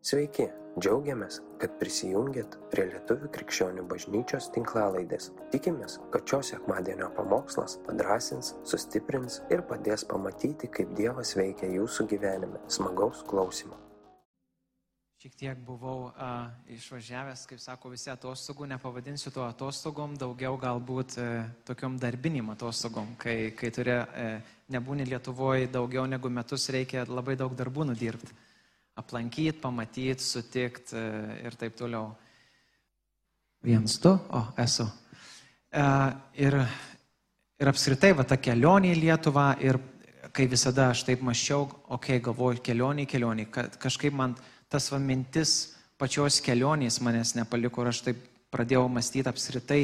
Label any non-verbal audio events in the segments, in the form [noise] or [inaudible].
Sveiki, džiaugiamės, kad prisijungiat prie Lietuvių krikščionių bažnyčios tinklalaidės. Tikimės, kad šios sekmadienio pamokslas padrasins, sustiprins ir padės pamatyti, kaip Dievas veikia jūsų gyvenime. Smagaus klausimų. Šiek tiek buvau a, išvažiavęs, kaip sako visi atostogų, nepavadinsiu to atostogom, daugiau galbūt e, tokiom darbinim atostogom, kai, kai turi, e, nebūni Lietuvoje daugiau negu metus, reikia labai daug darbų nudirbti. Aplankyti, pamatyti, sutikti e, ir taip toliau. Vienas, du, o, esu. E, ir, ir apskritai, va ta kelionė į Lietuvą ir kai visada aš taip maščiau, okei, okay, galvoju, kelionė, kelionė, kad kažkaip man tas va mintis pačios kelionės manęs nepaliko ir aš taip pradėjau mąstyti apskritai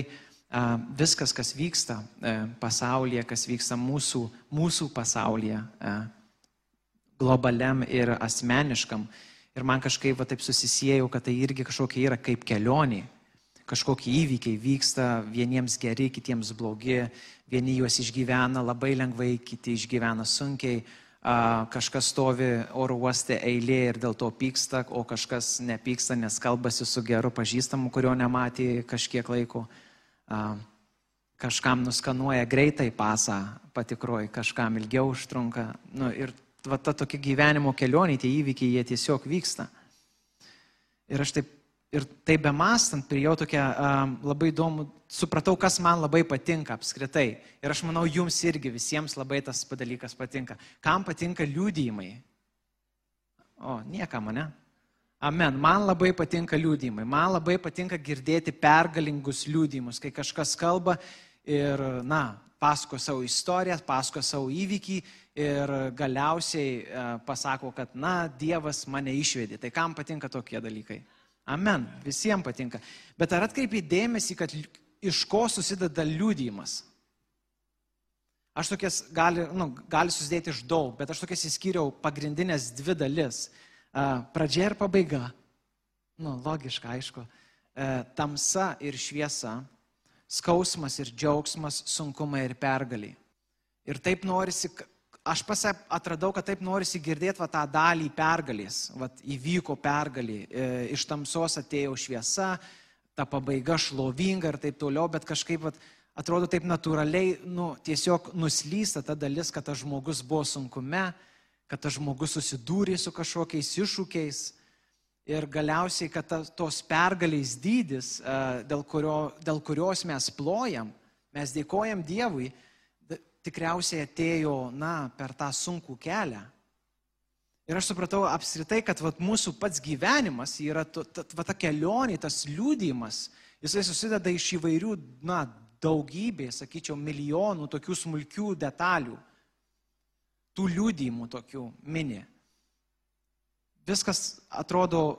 viskas, kas vyksta e, pasaulyje, kas vyksta mūsų, mūsų pasaulyje, globaliam ir asmeniškam. Ir man kažkaip va taip susisiejau, kad tai irgi kažkokia yra kaip kelionė. Kažkokie įvykiai vyksta, vieniems geri, kitiems blogi, vieni juos išgyvena labai lengvai, kiti išgyvena sunkiai, kažkas stovi oro uoste eilė ir dėl to pyksta, o kažkas nepyksta, nes kalbasi su geru pažįstamu, kurio nematė kažkiek laiko. Kažkam nuskanuoja greitai pasą patikroji, kažkam ilgiau užtrunka. Nu, ir va, ta tokia gyvenimo kelionė, tie įvykiai, jie tiesiog vyksta. Ir aš taip, ir taip bemastant, prie jo tokia um, labai įdomu, supratau, kas man labai patinka apskritai. Ir aš manau, jums irgi visiems labai tas dalykas patinka. Kam patinka liūdėjimai? O, niekam, ne? Amen. Man labai patinka liūdėjimai. Man labai patinka girdėti pergalingus liūdėjimus, kai kažkas kalba ir, na, pasako savo istoriją, pasako savo įvykį ir galiausiai e, pasako, kad, na, Dievas mane išvedė. Tai kam patinka tokie dalykai? Amen. Visiems patinka. Bet ar atkreipi dėmesį, kad iš ko susideda liūdėjimas? Aš tokias gali, nu, gali susidėti iš daug, bet aš tokias įskyriau pagrindinės dvi dalis. E, pradžia ir pabaiga. Nu, logiška, aišku. E, tamsa ir šviesa skausmas ir džiaugsmas, sunkumai ir pergaliai. Ir taip norisi, aš pas atradau, kad taip norisi girdėti va, tą dalį pergalės. Va, įvyko pergalė, e, iš tamsos atėjo šviesa, ta pabaiga šlovinga ir taip toliau, bet kažkaip va, atrodo taip natūraliai, nu, tiesiog nuslysta ta dalis, kad tas žmogus buvo sunkume, kad tas žmogus susidūrė su kažkokiais iššūkiais Ir galiausiai, kad ta, tos pergalės dydis, e, dėl, kurio, dėl kurios mes plojam, mes dėkojam Dievui, tikriausiai atėjo, na, per tą sunkų kelią. Ir aš supratau apskritai, kad vat, mūsų pats gyvenimas yra ta, ta, kelionė, tas liūdimas, jisai susideda iš įvairių, na, daugybė, sakyčiau, milijonų tokių smulkių detalių, tų liūdimų tokių mini viskas atrodo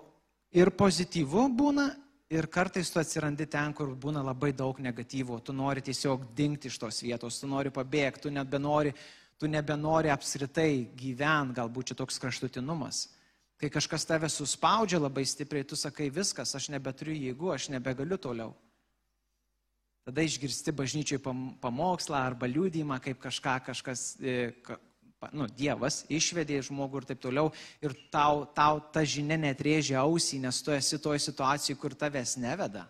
ir pozityvu būna, ir kartais tu atsirandi ten, kur būna labai daug negatyvo, tu nori tiesiog dingti iš tos vietos, tu nori pabėgti, tu nebenori, tu nebenori apskritai gyventi, galbūt čia toks kraštutinumas. Kai kažkas tave suspaudžia labai stipriai, tu sakai viskas, aš nebeturiu jėgų, aš nebegaliu toliau. Tada išgirsti bažnyčiai pamokslą arba liūdimą, kaip kažką kažkas, e, nu, Dievas išvedė žmogų ir taip toliau, ir tau, tau ta žinia netrėžia ausį, nes tu esi toje situacijoje, kur tavęs neveda.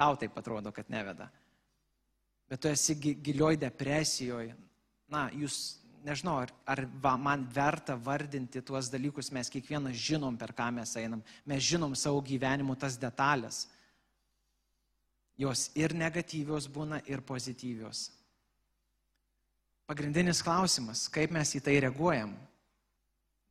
Tau taip atrodo, kad neveda. Bet tu esi gilioj depresijoje. Na, jūs, nežinau, ar, ar va, man verta vardinti tuos dalykus, mes kiekvienas žinom, per ką mes einam. Mes žinom savo gyvenimu tas detalės. Jos ir negatyvios būna, ir pozityvios. Pagrindinis klausimas, kaip mes į tai reaguojam.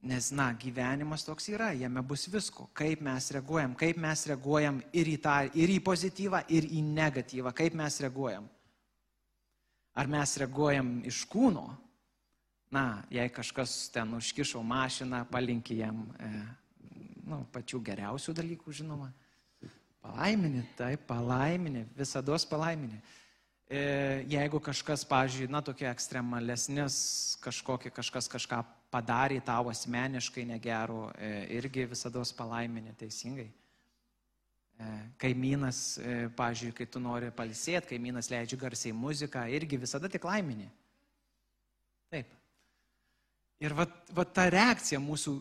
Nes, na, gyvenimas toks yra, jame bus visko. Kaip mes reaguojam, kaip mes reaguojam ir į, tą, ir į pozityvą, ir į negatyvą, kaip mes reaguojam. Ar mes reaguojam iš kūno? Na, jei kažkas ten užkišo mašiną, palinkė jam e, nu, pačių geriausių dalykų, žinoma. Palaiminė, taip, palaiminė, visada palaiminė. E, jeigu kažkas, pažiūrėjau, na, tokie ekstremalesnis, kažkokį kažkas kažką padarė tau asmeniškai negero, e, irgi visada palaiminė teisingai. E, kaimynas, pažiūrėjau, kai tu nori palisėti, kaimynas leidžia garsiai muziką, irgi visada tik laiminė. Taip. Ir va, va ta reakcija mūsų,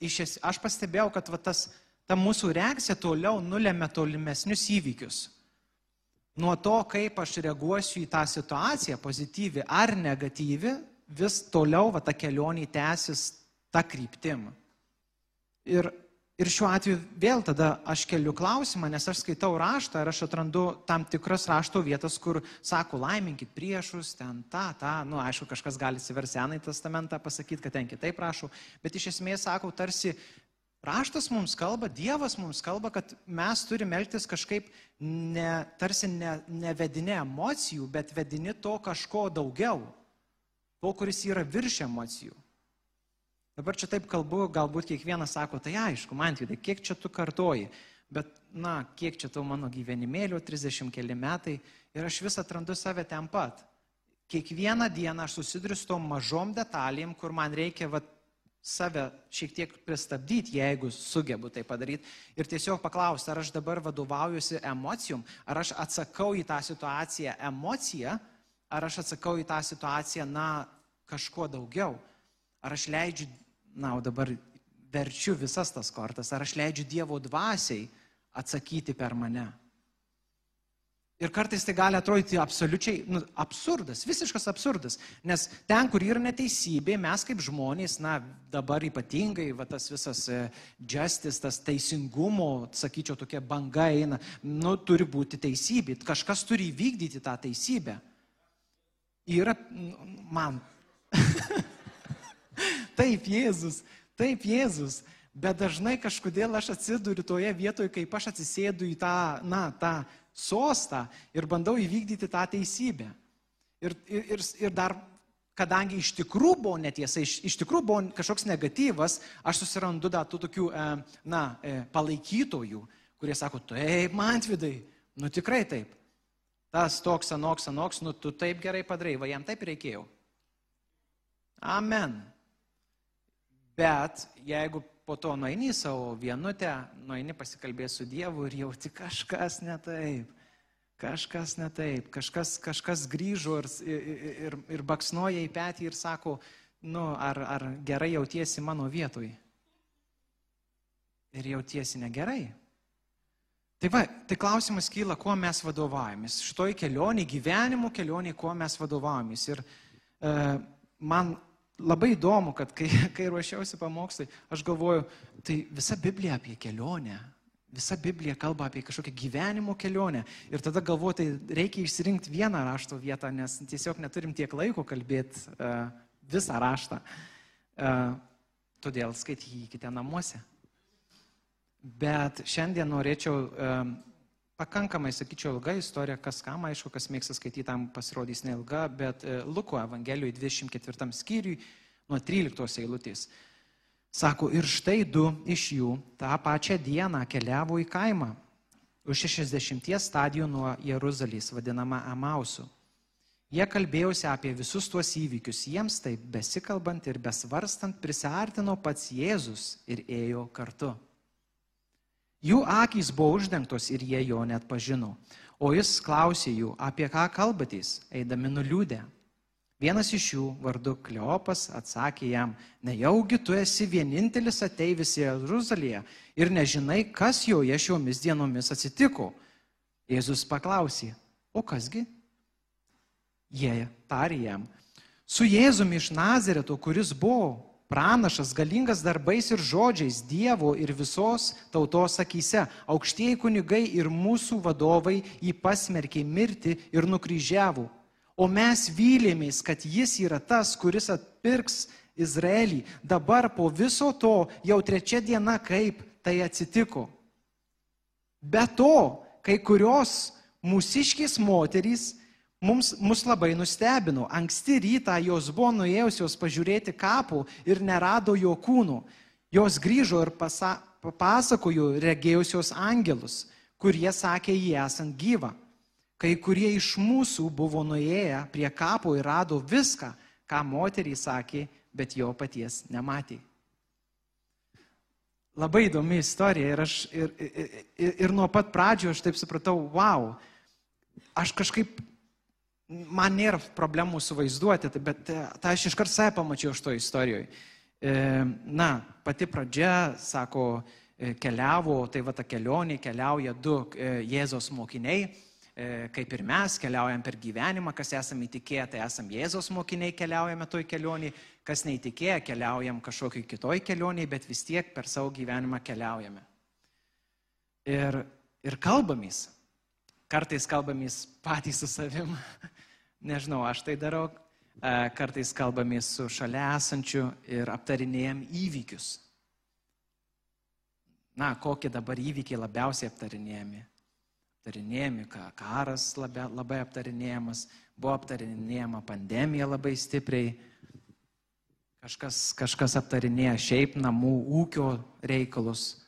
es, aš pastebėjau, kad va, tas, ta mūsų reakcija toliau nulėmė tolimesnius įvykius. Nuo to, kaip aš reaguosiu į tą situaciją, pozityvi ar negatyvi, vis toliau va, ta kelionė tęsis tą kryptim. Ir Ir šiuo atveju vėl tada aš keliu klausimą, nes aš skaitau raštą ir aš atrandu tam tikras rašto vietas, kur sako, laiminkit priešus, ten tą, tą, nu aišku, kažkas gali Senąjį testamentą, pasakyti, kad ten kitaip prašau, bet iš esmės sako, tarsi raštas mums kalba, Dievas mums kalba, kad mes turime elgtis kažkaip ne, tarsi ne, ne vedini emocijų, bet vedini to kažko daugiau, to, kuris yra virš emocijų. Dabar čia taip kalbu, galbūt kiekvienas sako, tai aišku, man tai kiek čia tu kartoji, bet, na, kiek čia tau mano gyvenimėlio, 30 keli metai ir aš vis atrandu save ten pat. Kiekvieną dieną aš susiduriu su tom mažom detalėm, kur man reikia va, save šiek tiek pristabdyti, jeigu sugebu tai padaryti ir tiesiog paklausti, ar aš dabar vadovaujuosi emocijom, ar aš atsakau į tą situaciją emociją, ar aš atsakau į tą situaciją, na, kažkuo daugiau. Ar aš leidžiu na, o dabar verčiu visas tas kortas, ar aš leidžiu Dievo dvasiai atsakyti per mane. Ir kartais tai gali atrodyti absoliučiai nu, absurdas, visiškas absurdas, nes ten, kur yra neteisybė, mes kaip žmonės, na dabar ypatingai, va, tas visas e, justice, tas teisingumo, sakyčiau, tokia banga eina, nu, turi būti teisybė, kažkas turi įvykdyti tą teisybę. Yra, man, [laughs] Taip, Jėzus, taip, Jėzus. Bet dažnai kažkodėl aš atsiduriu toje vietoje, kaip aš atsisėdu į tą, na, tą sostą ir bandau įvykdyti tą teisybę. Ir, ir, ir dar, kadangi iš tikrųjų buvo netiesa, iš, iš tikrųjų buvo kažkoks negatyvas, aš susirandu dar tų tokių, e, na, e, palaikytojų, kurie sako, taip, man vidai, nu tikrai taip. Tas toks, anoks, anoks, nu tu taip gerai padarai, va jam taip reikėjo. Amen. Bet jeigu po to nueini savo vienutę, nueini pasikalbėti su Dievu ir jauti kažkas ne taip, kažkas ne taip, kažkas, kažkas grįžo ir, ir, ir, ir baksnoja į petį ir sako, nu, ar, ar gerai jautiesi mano vietoj. Ir jautiesi negerai. Tai va, tai klausimas kyla, kuo mes vadovaujamės. Šitoj kelionė, gyvenimo kelionė, kuo mes vadovaujamės. Ir e, man labai įdomu, kad kai, [laughs] kai ruošiausi pamokslai, aš galvoju, tai visa Biblija apie kelionę. Visa Biblija kalba apie kažkokią gyvenimo kelionę. Ir tada galvoju, tai reikia išsirinkti vieną rašto vietą, nes tiesiog neturim tiek laiko kalbėti uh, visą raštą. Uh, todėl skaitykite namuose. Bet šiandien norėčiau uh, pakankamai, sakyčiau, ilga istorija, kas kam, aišku, kas mėgsta skaityti, tam pasirodys neilga, bet e, Luko Evangelijoje 24 skyriui nuo 13 eilutės. Sako, ir štai du iš jų tą pačią dieną keliavo į kaimą, už 60 stadijų nuo Jeruzalės, vadinama Amausu. Jie kalbėjosi apie visus tuos įvykius, jiems taip besikalbant ir besvarstant prisartino pats Jėzus ir ėjo kartu. Jų akys buvo uždengtos ir jie jo net pažino. O jis klausė jų, apie ką kalbatys, eidami nuliūdę. Vienas iš jų, vardu Kleopas, atsakė jam, nejaugi tu esi vienintelis ateivis į Jeruzalėje ir nežinai, kas joje šiomis dienomis atsitiko. Jėzus paklausė, o kasgi? Jie tarė jam, su Jėzumi iš Nazareto, kuris buvo pranašas, galingas darbais ir žodžiais Dievo ir visos tautos akise. Aukštieji kunigai ir mūsų vadovai jį pasmerkė mirti ir nukryžiavo. O mes vylėmės, kad jis yra tas, kuris atpirks Izraelį. Dabar po viso to jau trečia diena, kaip tai atsitiko. Be to, kai kurios mūsiškės moterys mums, mus labai nustebino. Anksti rytą jos buvo nuėjusios pažiūrėti kapų ir nerado jo kūnų. Jos grįžo ir pasa, papasakojo regėjusios angelus, kurie sakė jį esant gyvą. Kai kurie iš mūsų buvo nuėję prie kapo ir rado viską, ką moteriai sakė, bet jo paties nematė. Labai įdomi istorija ir, aš, ir, ir, ir, ir nuo pat pradžio aš taip supratau, wow, aš kažkaip man nėra problemų suvaizduoti, tai bet tą aš iškart save pamačiau iš to istorijoje. e, na, pati pradžia, sako, e, keliavo, tai va ta kelionė keliauja du Jėzos mokiniai kaip ir mes keliaujam per gyvenimą, kas esame įtikėję, tai esame Jėzos mokiniai, keliaujame toj kelionį, kas neįtikėję, keliaujam kažkokiai kitoj kelioniai, bet vis tiek per savo gyvenimą keliaujame. Ir, ir kalbamys. Kartais kalbamys patys su savim. [laughs] Nežinau, aš tai darau. Kartais kalbamys su šalia esančiu ir aptarinėjom įvykius. Na, kokie dabar įvykiai labiausiai aptarinėjami? aptarinėjami, karas labai, labai aptarinėjamas, buvo aptarinėjama pandemija labai stipriai, kažkas, kažkas aptarinėja šiaip namų ūkio reikalus,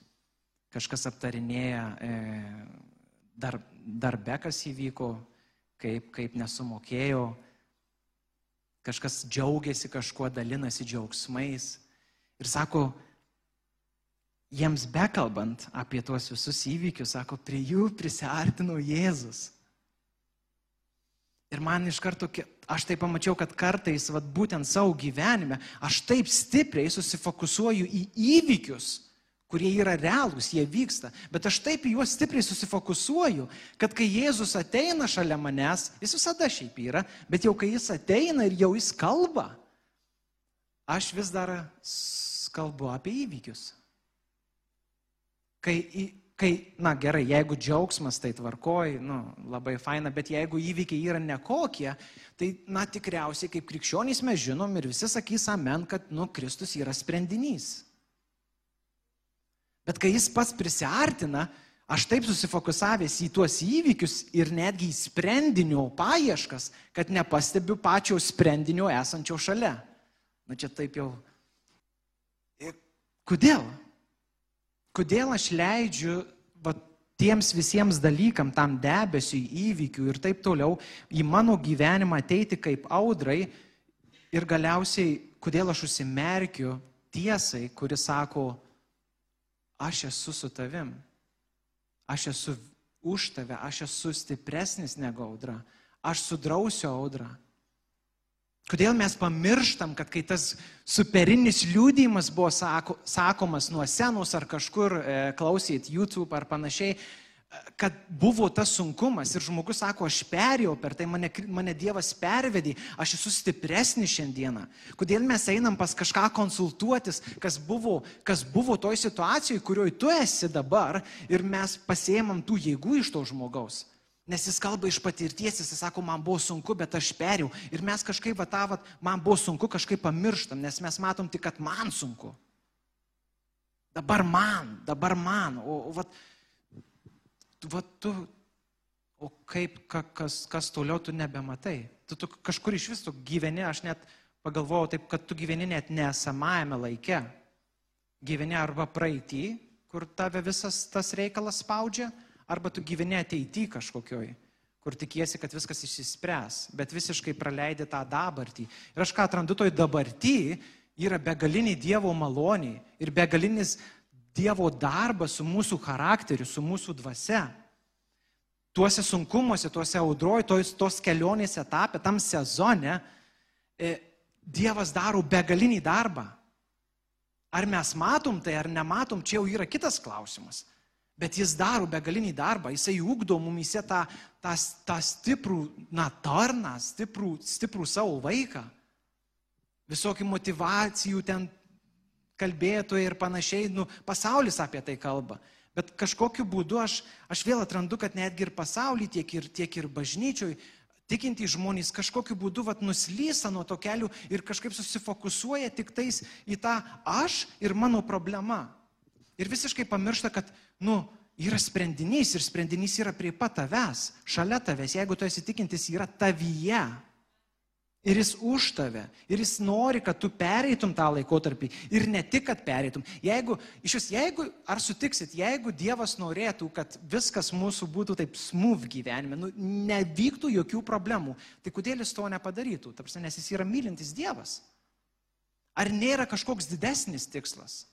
kažkas aptarinėja e, dar, darbe, kas įvyko, kaip, kaip nesumokėjo, kažkas džiaugiasi kažkuo, dalinasi džiaugsmais ir sako, jiems bekalbant apie tuos visus įvykius, sako, prie jų prisartino Jėzus. Ir man iš karto, aš tai pamačiau, kad kartais, vat, būtent savo gyvenime, aš taip stipriai susifokusuoju į įvykius, kurie yra realūs, jie vyksta, bet aš taip į juos stipriai susifokusuoju, kad kai Jėzus ateina šalia manęs, jis visada šiaip yra, bet jau kai jis ateina ir jau jis kalba, aš vis dar kalbu apie įvykius. Kai, kai, na gerai, jeigu džiaugsmas, tai tvarkoj, nu, labai faina, bet jeigu įvykiai yra nekokie, tai, na, tikriausiai kaip krikščionys mes žinom ir visi sakys amen, kad, nu, Kristus yra sprendinys. Bet kai jis pats prisartina, aš taip susifokusavęs į tuos įvykius ir netgi į sprendinio paieškas, kad nepastebiu pačio sprendinio esančio šalia. Na čia taip jau. Ir kodėl? Kodėl aš leidžiu va, tiems visiems dalykam, tam debesiui, įvykių ir taip toliau į mano gyvenimą ateiti kaip audrai ir galiausiai, kodėl aš užsimerkiu tiesai, kuris sako, aš esu su tavim, aš esu už tave, aš esu stipresnis negu audra, aš sudrausiu audrą. Kodėl mes pamirštam, kad kai tas superinis liūdėjimas buvo sako, sakomas nuo senos ar kažkur e, klausyt YouTube ar panašiai, kad buvo tas sunkumas ir žmogus sako, aš perėjau per tai, mane, mane Dievas pervedė, aš esu stipresnis šiandieną. Kodėl mes einam pas kažką konsultuotis, kas buvo, kas buvo toj situacijoje, kurioje tu esi dabar ir mes pasiemam tų jėgų iš to žmogaus. Nes jis kalba iš patirties, jis sako, man buvo sunku, bet aš perėjau. Ir mes kažkaip, va, tą, va, man buvo sunku, kažkaip pamirštam, nes mes matom tik, kad man sunku. Dabar man, dabar man. O, o va, va, tu, o kaip, ka, kas, kas toliau tu nebematai. Tu, tu kažkur iš vis tu gyveni, aš net pagalvojau taip, kad tu gyveni net nesamajame laike. Gyveni arba praeitį, kur tave visas tas reikalas spaudžia, arba tu gyveni ateity kažkokioj, kur tikiesi, kad viskas išsispręs, bet visiškai praleidi tą dabartį. Ir aš ką atrandu toj dabartį, yra begaliniai Dievo maloniai ir begalinis Dievo darbas su mūsų charakteriu, su mūsų dvasia. Tuose sunkumuose, tuose audroj, tos, tos kelionės etapė, tam sezone, e, Dievas daro begalinį darbą. Ar mes matom tai, ar nematom, čia jau yra kitas klausimas. Bet jis daro begalinį darbą, jisai ugdo mumise tą, tą, tą stiprų, na, tarną, stiprų, stiprų savo vaiką. Visokių motivacijų ten kalbėtojai ir panašiai, nu, pasaulis apie tai kalba. Bet kažkokiu būdu aš, aš vėl atrandu, kad netgi ir pasaulyje, tiek ir, tiek ir bažnyčioj, tikintys žmonės kažkokiu būdu vat, nuslysta nuo to kelių ir kažkaip susifokusuoja tik tais į tą aš ir mano problema. Ir visiškai pamiršta, kad, nu, yra sprendinys ir sprendinys yra prie pat tavęs, šalia tavęs, jeigu tu esi tikintis, yra tavyje. Ir jis už tave. Ir jis nori, kad tu pereitum tą laikotarpį. Ir ne tik, kad pereitum. Jeigu, iš vis, jeigu, ar sutiksit, jeigu Dievas norėtų, kad viskas mūsų būtų taip smooth gyvenime, nu, nevyktų jokių problemų, tai kodėl jis to nepadarytų? Tarsi, nes jis yra mylintis Dievas. Ar nėra kažkoks didesnis tikslas?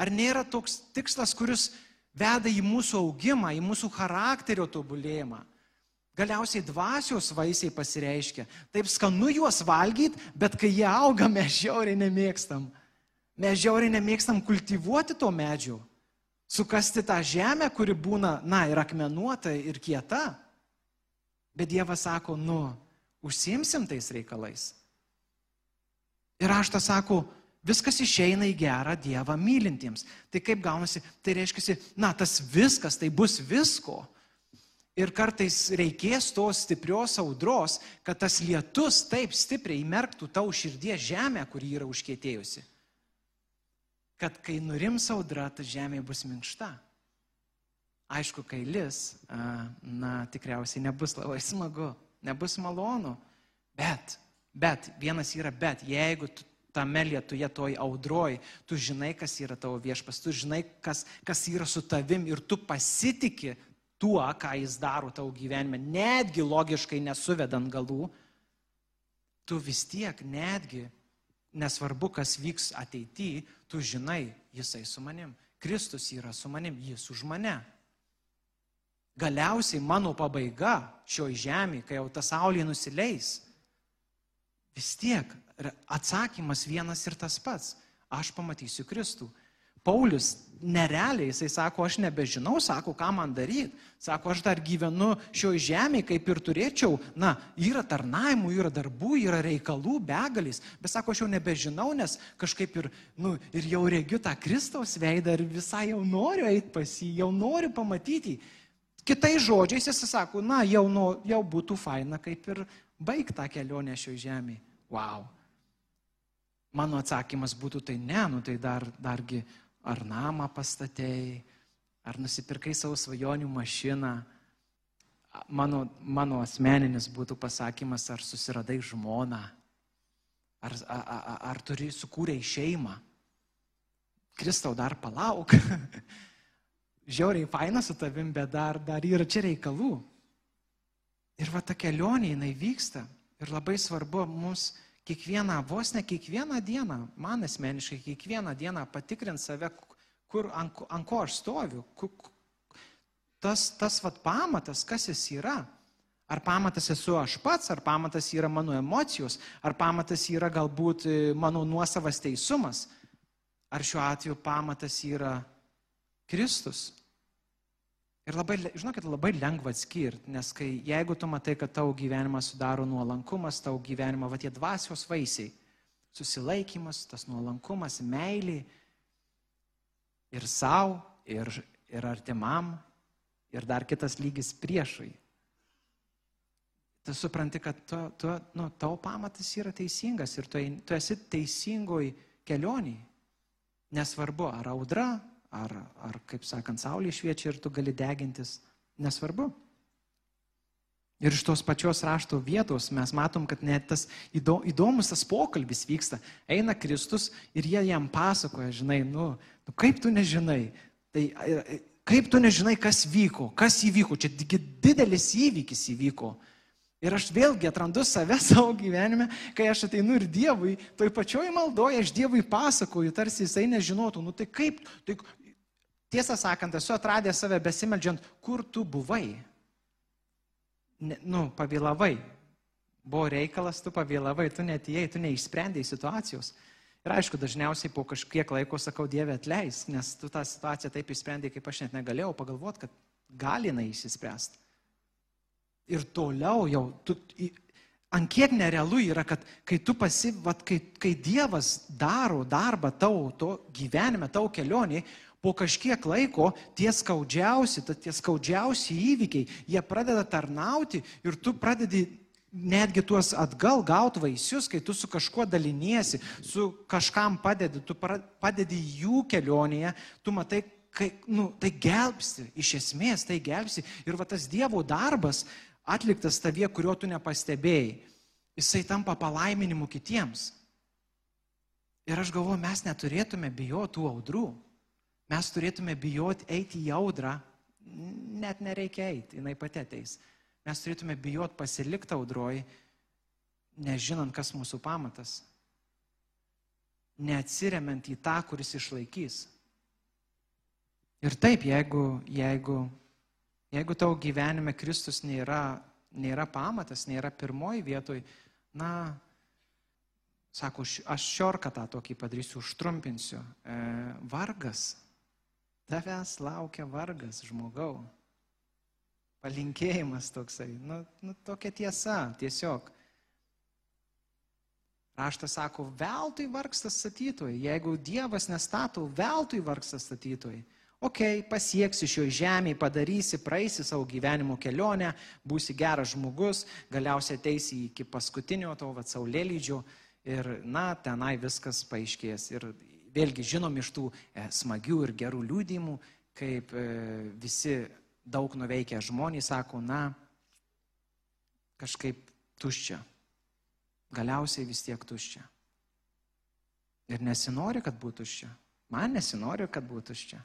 Ar nėra toks tikslas, kuris veda į mūsų augimą, į mūsų charakterio tobulėjimą? Galiausiai dvasios vaisiai pasireiškia. Taip skanu juos valgyti, bet kai jie auga, [laughs] mes žiauriai nemėgstam. Mes žiauriai nemėgstam kultivuoti to medžio, sukasti tą žemę, kuri būna, na, ir akmenuota, ir kieta. Bet Dievas sako, nu, užsimsim tais reikalais. Ir raštas sako, viskas išeina į gerą Dievą mylintiems. Tai kaip gaunasi, tai reiškia, na, tas viskas, tai bus visko. Ir kartais reikės tos stiprios audros, kad tas lietus taip stipriai įmerktų tau širdies žemę, kuri yra užkėtėjusi. Kad kai nurims audra, ta žemė bus minkšta. Aišku, kai lis, na, tikriausiai nebus labai smagu, nebus malonu, bet Bet, vienas yra bet, jeigu tu tame lietuje, toj audroj, tu žinai, kas yra tavo viešpas, tu žinai, kas, kas yra su tavim ir tu pasitiki tuo, ką jis daro tavo gyvenime, netgi logiškai nesuvedant galų, tu vis tiek netgi, nesvarbu, kas vyks ateityje, tu žinai, jisai su manim. Kristus yra su manim, jis už mane. Galiausiai mano pabaiga šioj žemė, kai jau ta saulė nusileis, vis tiek atsakymas vienas ir tas pats. Aš pamatysiu Kristų. Paulius nerealiai, jisai sako, aš nebežinau, sako, ką man daryti. Sako, aš dar gyvenu šioje žemėje, kaip ir turėčiau. Na, yra tarnaimų, yra darbų, yra reikalų, begalis. Bet sako, aš jau nebežinau, nes kažkaip ir, nu, ir jau regiu tą Kristaus veidą ir visai jau noriu eiti pas jį, jau noriu pamatyti. Kitais žodžiais jis sako, na, jau, nu, jau būtų faina kaip ir baig tą kelionę šioje žemėje. Wow. Mano atsakymas būtų tai ne, nu tai dar, dargi ar namą pastatėjai, ar nusipirkai savo svajonių mašiną. Mano, mano asmeninis būtų pasakymas, ar susiradai žmoną, ar, ar, ar, ar turi sukūrę šeimą. Kristau, dar palauk. [laughs] Žiauriai faina su tavim, bet dar, dar yra čia reikalų. Ir va ta kelionė jinai vyksta. Ir labai svarbu mums kiekvieną, vos ne kiekvieną dieną, man asmeniškai kiekvieną dieną patikrinti save, kur, ant, ant ko aš stoviu. Kur, tas, tas vat pamatas, kas jis yra. Ar pamatas esu aš pats, ar pamatas yra mano emocijos, ar pamatas yra galbūt e, mano nuosavas teisumas, ar šiuo atveju pamatas yra Kristus. Ir labai, žinokit, labai lengva atskirti, nes kai, jeigu tu matai, kad tavo gyvenimą sudaro nuolankumas, tavo gyvenimą, va tie dvasios vaisiai, susilaikimas, tas nuolankumas, meilė ir savo, ir, ir artimam, ir dar kitas lygis priešui. Tu supranti, kad tu, tu, nu, tavo pamatas yra teisingas ir tu, tu esi teisingoj kelioniai. Nesvarbu, ar audra, ar, ar kaip sakant, saulė šviečia ir tu gali degintis, nesvarbu. Ir iš tos pačios rašto vietos mes matom, kad net tas įdomus tas pokalbis vyksta. Eina Kristus ir jie jam pasakoja, žinai, nu, nu kaip tu nežinai, tai kaip tu nežinai, kas vyko, kas įvyko, čia didelis įvykis įvyko. Ir aš vėlgi atrandu save [laughs] savo gyvenime, kai aš ateinu ir Dievui, toj pačioj maldoje aš Dievui pasakoju, tarsi jisai nežinotų, nu tai kaip, tai Tiesą sakant, esu atradęs save besimeldžiant, kur tu buvai. Ne, nu, pavėlavai. Buvo reikalas, tu pavėlavai, tu netėjai, tu neišsprendėjai situacijos. Ir aišku, dažniausiai po kažkiek laiko sakau, Dieve atleis, nes tu tą situaciją taip išsprendėjai, kaip aš net negalėjau pagalvoti, kad gali jinai išsispręsti. Ir toliau jau, tu, ant kiek nerealu yra, kad kai tu pasi, vat, kai, kai Dievas daro darbą tau, to gyvenime, tau kelionį, po kažkiek laiko tie skaudžiausi, tie skaudžiausi įvykiai, jie pradeda tarnauti ir tu pradedi netgi tuos atgal gauti vaisius, kai tu su kažkuo daliniesi, su kažkam padedi, tu padedi jų kelionėje, tu matai, kai, nu, tai gelbsti, iš esmės tai gelbsti. Ir va tas Dievo darbas atliktas tavie, kurio tu nepastebėjai, jisai tampa palaiminimu kitiems. Ir aš galvoju, mes neturėtume bijoti tų audrų. Mes turėtume bijoti eiti į audrą, net nereikia eiti, jinai pati ateis. Mes turėtume bijoti pasilikti audroj, nežinant, kas mūsų pamatas. Neatsiriamant į tą, kuris išlaikys. Ir taip, jeigu, jeigu, jeigu tavo gyvenime Kristus nėra, nėra pamatas, nėra pirmoji vietoj, na, sako, aš šiorką tą tokį padarysiu, užtrumpinsiu. E, vargas. Tavęs laukia vargas, žmogau. Palinkėjimas toksai. Nu, nu, tokia tiesa, tiesiog. Raštas sako, veltui vargstas statytojai. Jeigu Dievas nestato, veltui vargstas statytojai. Ok, pasieksi šio žemėje, padarysi, praeisi savo gyvenimo kelionę, būsi geras žmogus, galiausiai ateisi iki paskutinio to vat saulėlydžio ir, na, tenai viskas paaiškės. Ir vėlgi žinom iš tų e, smagių ir gerų liūdimų, kaip e, visi daug nuveikę žmonės sako, na, kažkaip tuščia. Galiausiai vis tiek tuščia. Ir nesinori, kad būtų tuščia. Man nesinori, kad būtų tuščia.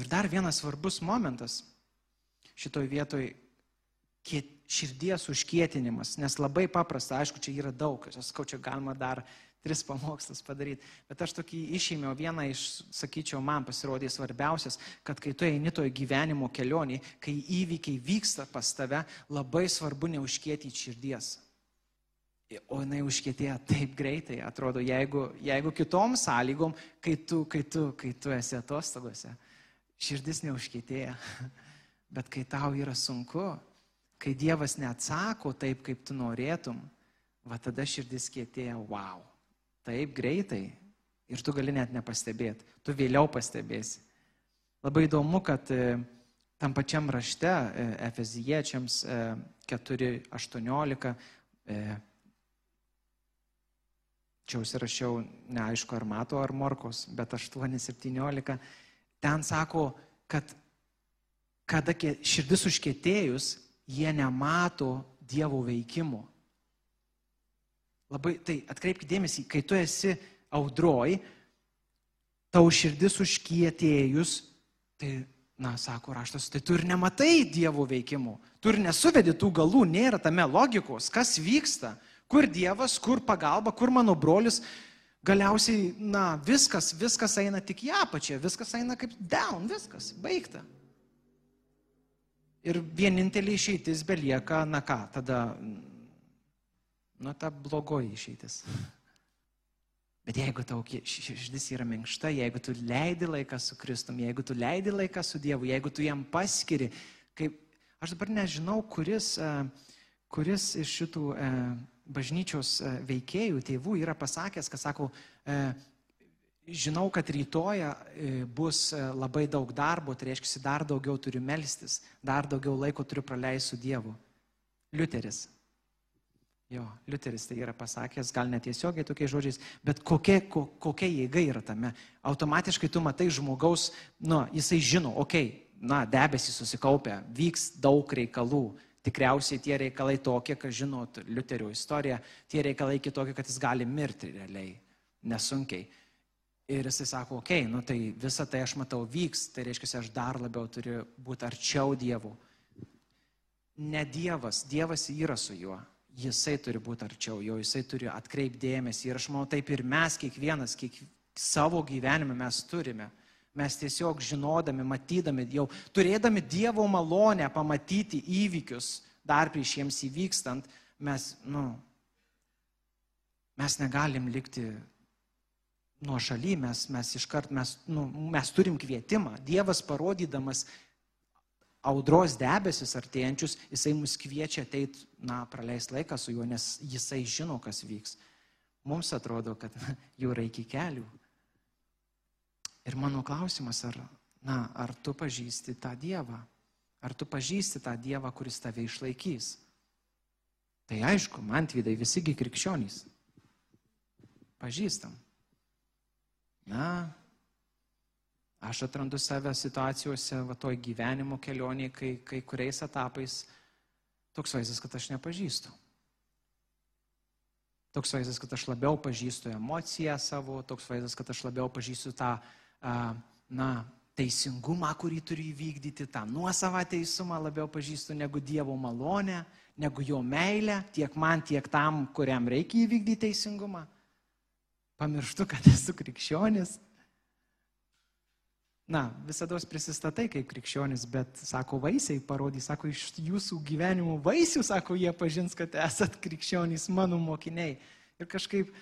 Ir dar vienas svarbus momentas šitoj vietoj širdies užkietinimas, nes labai paprasta, aišku, čia yra daug, aš sakau, čia galima dar tris pamokslus padaryti, bet aš tokį išėmiau vieną iš, sakyčiau, man pasirodė svarbiausias, kad kai tu eini toje gyvenimo kelionį, kai įvykiai vyksta pas tave, labai svarbu neužkietyti širdies. O jinai užkietėja taip greitai, atrodo, jeigu, jeigu kitom sąlygom, kai tu, kai, tu, kai tu esi atostogose, širdis neužkietėja. [laughs] Bet kai tau yra sunku, kai Dievas neatsako taip, kaip tu norėtum, va tada širdis kietėja, wow, taip greitai. Ir tu gali net nepastebėti, tu vėliau pastebėsi. Labai įdomu, kad e, tam pačiam rašte e, Efeziečiams 4.18, e, čia užsirašiau, neaišku, ar mato, ar morkos, bet 8.17 ten sako, kad kada širdis užkėtėjus, jie nemato Dievo veikimo. Labai, tai atkreipkite dėmesį, kai tu esi audroj, tau širdis užkietėjus, tai, na, sako raštas, tai tu ir nematai Dievo veikimo, tu ir nesuvedi tų galų, nėra tame logikos, kas vyksta, kur Dievas, kur pagalba, kur mano brolius, Galiausiai, na, viskas, viskas eina tik į apačią, viskas eina kaip down, viskas, baigta. Ir vienintelė išeitis belieka, na ką, tada, nu, ta blogoji išeitis. Bet jeigu tau širdis yra minkšta, jeigu tu leidi laiką su Kristum, jeigu tu leidi laiką su Dievu, jeigu tu jam paskiri, kaip, aš dabar nežinau, kuris, kuris iš šitų bažnyčios e, veikėjų, tėvų yra pasakęs, kad sako, e, žinau, kad rytoje e, bus labai daug darbo, tai reiškia, dar daugiau turiu melstis, dar daugiau laiko turiu praleisti su Dievu. Liuteris. Jo, Liuteris tai yra pasakęs, gal netiesiogiai tokiais žodžiais, bet kokia, ko, kokia jėga yra tame. Automatiškai tu matai žmogaus, nu, jisai žino, okei, okay, na, debesys susikaupia, vyks daug reikalų, Tikriausiai tie reikalai tokie, kad žinot Liuterio istoriją, tie reikalai kitokie, kad jis gali mirti realiai, nesunkiai. Ir jisai sako, okei, okay, nu tai visą tai aš matau vyks, tai reiškia, aš dar labiau turiu būti arčiau Dievo. Ne Dievas, Dievas yra su juo, jisai turi būti arčiau jo, jisai turi atkreipdėmėsi. Ir aš manau, taip ir mes kiekvienas, kiek savo gyvenime mes turime Mes tiesiog žinodami, matydami, jau turėdami Dievo malonę pamatyti įvykius dar prieš jiems įvykstant, mes, nu, mes negalim likti nuo šaly, mes, mes iškart, mes, nu, mes turim kvietimą. Dievas parodydamas audros debesis artėjančius, jisai mus kviečia ateiti, na, praleis laiką su juo, nes jisai žino, kas vyks. Mums atrodo, kad [laughs] jų reikia kelių. Ir mano klausimas, ar, na, ar tu pažįsti tą Dievą? Ar tu pažįsti tą Dievą, kuris tave išlaikys? Tai aišku, man tvydai visigi krikščionys. Pažįstam. Na, aš atrandu save situacijose, va toj gyvenimo kelionėje, kai, kai kuriais etapais toks vaizdas, kad aš nepažįstu. Toks vaizdas, kad aš labiau pažįstu emociją savo, toks vaizdas, kad aš labiau pažįstu tą na, teisingumą, kurį turiu įvykdyti, tą nuosavą teisumą labiau pažįstu negu Dievo malonę, negu jo meilę, tiek man, tiek tam, kuriam reikia įvykdyti teisingumą. Pamirštu, kad esu krikščionis. Na, visada prisistatai kaip krikščionis, bet, sako, vaisiai parodys, sako, iš jūsų gyvenimo vaisių, sako, jie pažins, kad esat krikščionys, mano mokiniai. Ir kažkaip,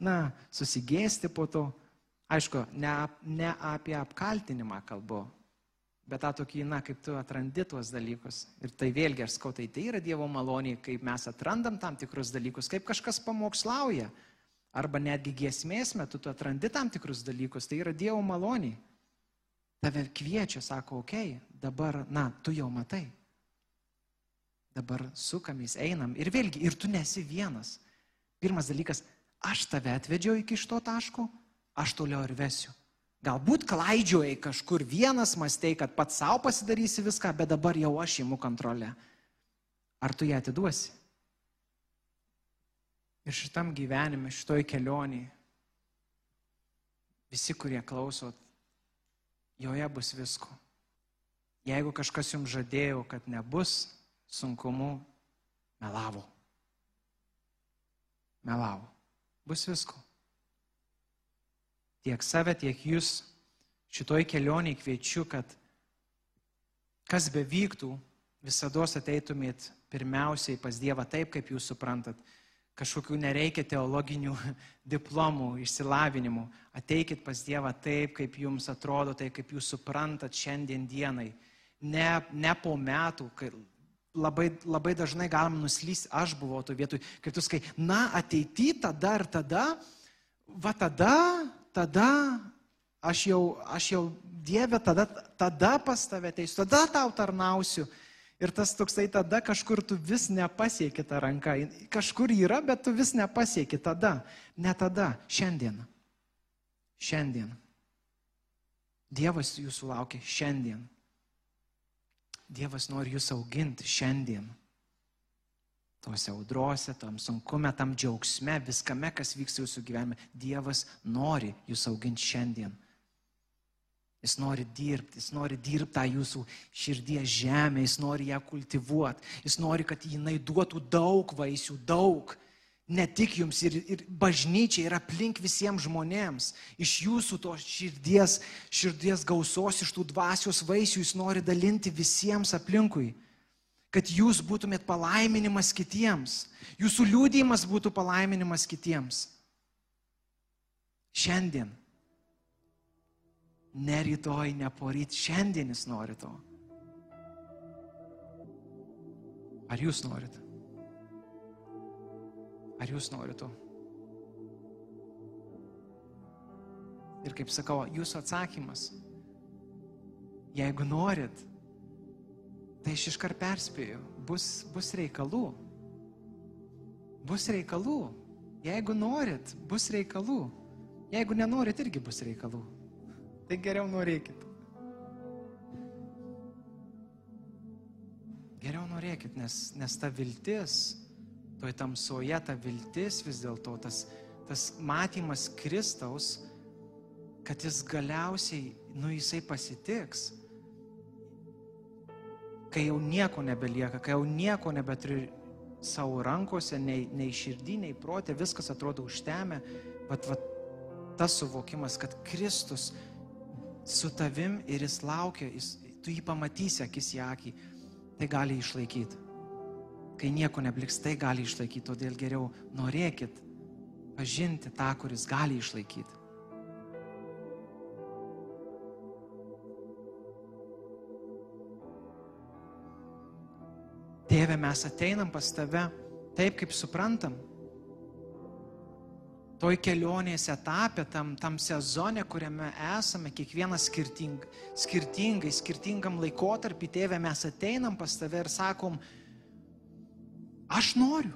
na, susigėsti po to. Aišku, ne, ne apie apkaltinimą kalbu, bet tą tokį, na, kaip tu atrandi tuos dalykus. Ir tai vėlgi, aš skau, tai tai yra Dievo malonė, kaip mes atrandam tam tikrus dalykus, kaip kažkas pamokslauja. Arba netgi giesmės metu tu atrandi tam tikrus dalykus, tai yra Dievo malonė. Tave kviečia, sako, okei, okay, dabar, na, tu jau matai. Dabar sukamės, einam. Ir vėlgi, ir tu nesi vienas. Pirmas dalykas, aš tave atvedžiau iki šito taško, aš toliau ir vesiu. Galbūt klaidžiojai kažkur vienas, mąstei, kad pats savo pasidarysi viską, bet dabar jau aš įimu kontrolę. Ar tu ją atiduosi? Ir šitam gyvenime, šitoj kelionėje, visi, kurie klausot, joje bus visko. Jeigu kažkas jums žadėjo, kad nebus sunkumų, melavo. Melavo. Bus visko. Tiek save, tiek jūs šitoj kelionėje kviečiu, kad kas bevyktų, visada ateitumėt pirmiausiai pas Dievą taip, kaip jūs suprantat kažkokių nereikia teologinių [laughs] diplomų, išsilavinimų. Ateikit pas Dievą taip, kaip jums atrodo, tai kaip jūs suprantat šiandien dienai. Ne, ne po metų, kai labai, labai dažnai galim nuslysti, aš buvau to vietoj, kai tu skai, na, ateity tada ir tada, va tada, tada, aš jau, aš jau Dieve, tada, tada pas tave ateisiu, tada tau tarnausiu. Ir tas toksai tada kažkur tu vis nepasieki tą ranką. Kažkur yra, bet tu vis nepasieki tada. Ne tada, šiandien. Šiandien. Dievas jūsų laukia šiandien. Dievas nori jūs auginti šiandien. Tuose audrose, tam sunkume, tam džiaugsme, viskame, kas vyksta jūsų gyvenime. Dievas nori jūs auginti šiandien. Jis nori dirbti, jis nori dirbti tą jūsų širdies žemę, jis nori ją kultivuoti, jis nori, kad jinai duotų daug vaisių, daug. Ne tik jums ir, ir bažnyčiai, ir aplink visiems žmonėms. Iš jūsų to širdies, širdies gausos, iš tų dvasios vaisių jis nori dalinti visiems aplinkui. Kad jūs būtumėt palaiminimas kitiems. Jūsų liūdėjimas būtų palaiminimas kitiems. Šiandien Ne rytoj, ne poryt, šiandien jis nori to. Ar jūs norit? Ar jūs norit to? Ir kaip sakau, jūsų atsakymas, jeigu norit, tai aš iškart perspėju, bus, bus reikalų. Bus reikalų. Jeigu norit, bus reikalų. Jeigu nenorit, irgi bus reikalų. Tai geriau norėkit. Geriau norėkit, nes, nes ta viltis, toj tamsoje ta viltis vis dėlto, tas, tas matymas Kristaus, kad jis galiausiai, nu jisai pasitiks, kai jau nieko nebelieka, kai jau nieko nebeturi savo rankose, nei, nei širdį, nei protė, viskas atrodo užtemę, bet va, tas suvokimas, kad Kristus su tavim ir jis laukia, jis, tu jį pamatysi akis į akį, tai gali išlaikyti. Kai nieko nebliks, tai gali išlaikyti, todėl geriau norėkit pažinti tą, kuris gali išlaikyti. Tėve, mes ateinam pas tave taip, kaip suprantam toj kelionės etapė, tam, tam sezone, kuriame esame, kiekvienas skirting, skirtingai, skirtingam laikotarpį, tėvė, mes ateinam pas tave ir sakom, aš noriu,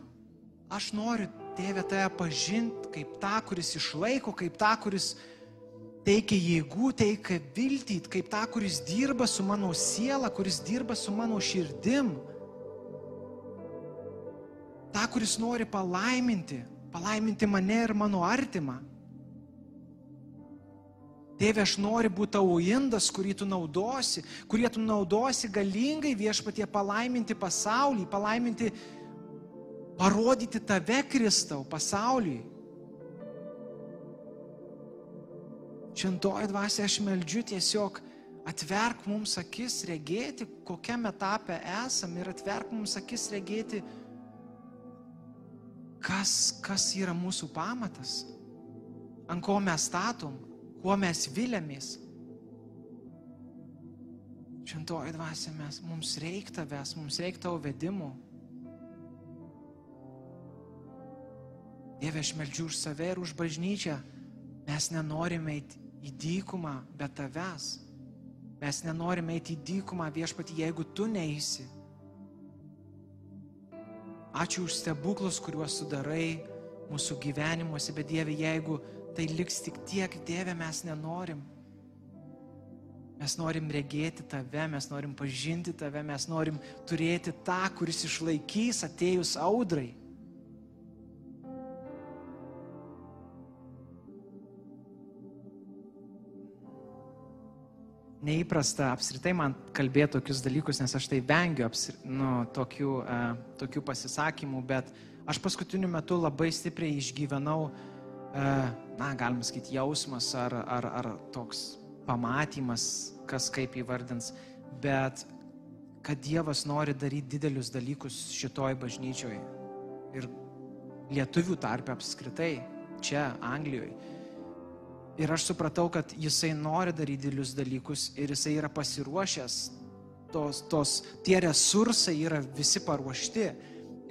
aš noriu, tėvė, tave pažinti kaip tą, kuris išlaiko, kaip tą, kuris teikia jėgų, teikia viltį, kaip tą, kuris dirba su mano siela, kuris dirba su mano širdim. Ta, kuris nori palaiminti, palaiminti mane ir mano artimą. Tėve, aš noriu būti tavo indas, kurį tu naudosi, kurį tu naudosi galingai viešpatie palaiminti pasaulį, palaiminti, parodyti tave, Kristau, pasauliui. Šventoji dvasia, aš meldžiu tiesiog atverk mums akis regėti, kokiame etape esame ir atverk mums akis regėti, kas, kas yra mūsų pamatas, ant ko mes statom, kuo mes vilėmės. Šventoji dvasia, mes, mums reikia tavęs, mums reikia tavo vedimų. Dieve, aš meldžiu už save ir už bažnyčią. Mes nenorime eiti į dykumą be tavęs. Mes nenorime eiti į dykumą viešpatį, jeigu tu neįsi. Ačiū už stebuklus, kuriuos sudarai mūsų gyvenimuose, bet Dieve, jeigu tai liks tik tiek, Dieve, mes nenorim. Mes norim regėti tave, mes norim pažinti tave, mes norim turėti tą, kuris išlaikys atėjus audrai. Neįprasta apskritai man kalbėti tokius dalykus, nes aš tai vengiu apsir, nu, tokių, uh, tokių pasisakymų, bet aš paskutiniu metu labai stipriai išgyvenau, uh, na, galima sakyti, jausmas ar, ar, ar toks pamatymas, kas kaip įvardins, bet kad Dievas nori daryti didelius dalykus šitoj bažnyčioj ir lietuvių tarpe apskritai, čia Anglijoje Ir aš supratau, kad jisai nori daryti didelius dalykus ir jisai yra pasiruošęs. Tos, tos, tie resursai yra visi paruošti.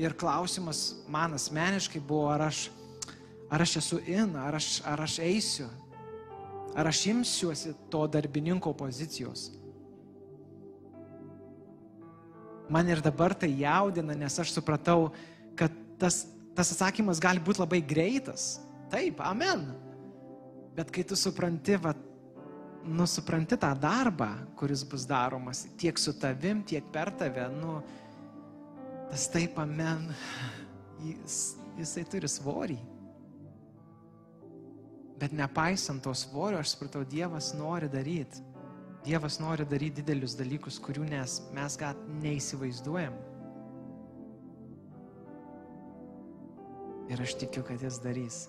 Ir klausimas man asmeniškai buvo, ar aš, ar aš esu in, ar aš, ar aš eisiu, ar aš imsiuosi to darbininko pozicijos. Man ir dabar tai jaudina, nes aš supratau, kad tas, tas atsakymas gali būti labai greitas. Taip, amen. Bet kai tu supranti, va, nu, supranti tą darbą, kuris bus daromas tiek su tavim, tiek per tave, nu, tas taip, amen, jis, jisai turi svorį. Bet nepaisant to svorio, aš supratau, Dievas nori daryti. Dievas nori daryti didelius dalykus, kurių nes, mes gal neįsivaizduojam. Ir aš tikiu, kad jis darys.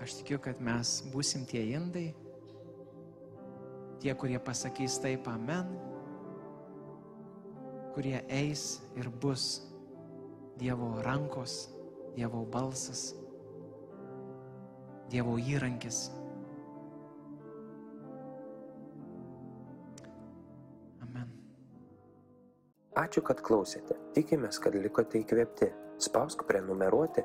Aš tikiu, kad mes busim tie indai, tie, kurie pasakys taip amen, kurie eis ir bus Dievo rankos, Dievo balsas, Dievo įrankis. Amen. Ačiū, kad klausėte. Tikimės, kad likote įkvėpti. Spausk prenumeruoti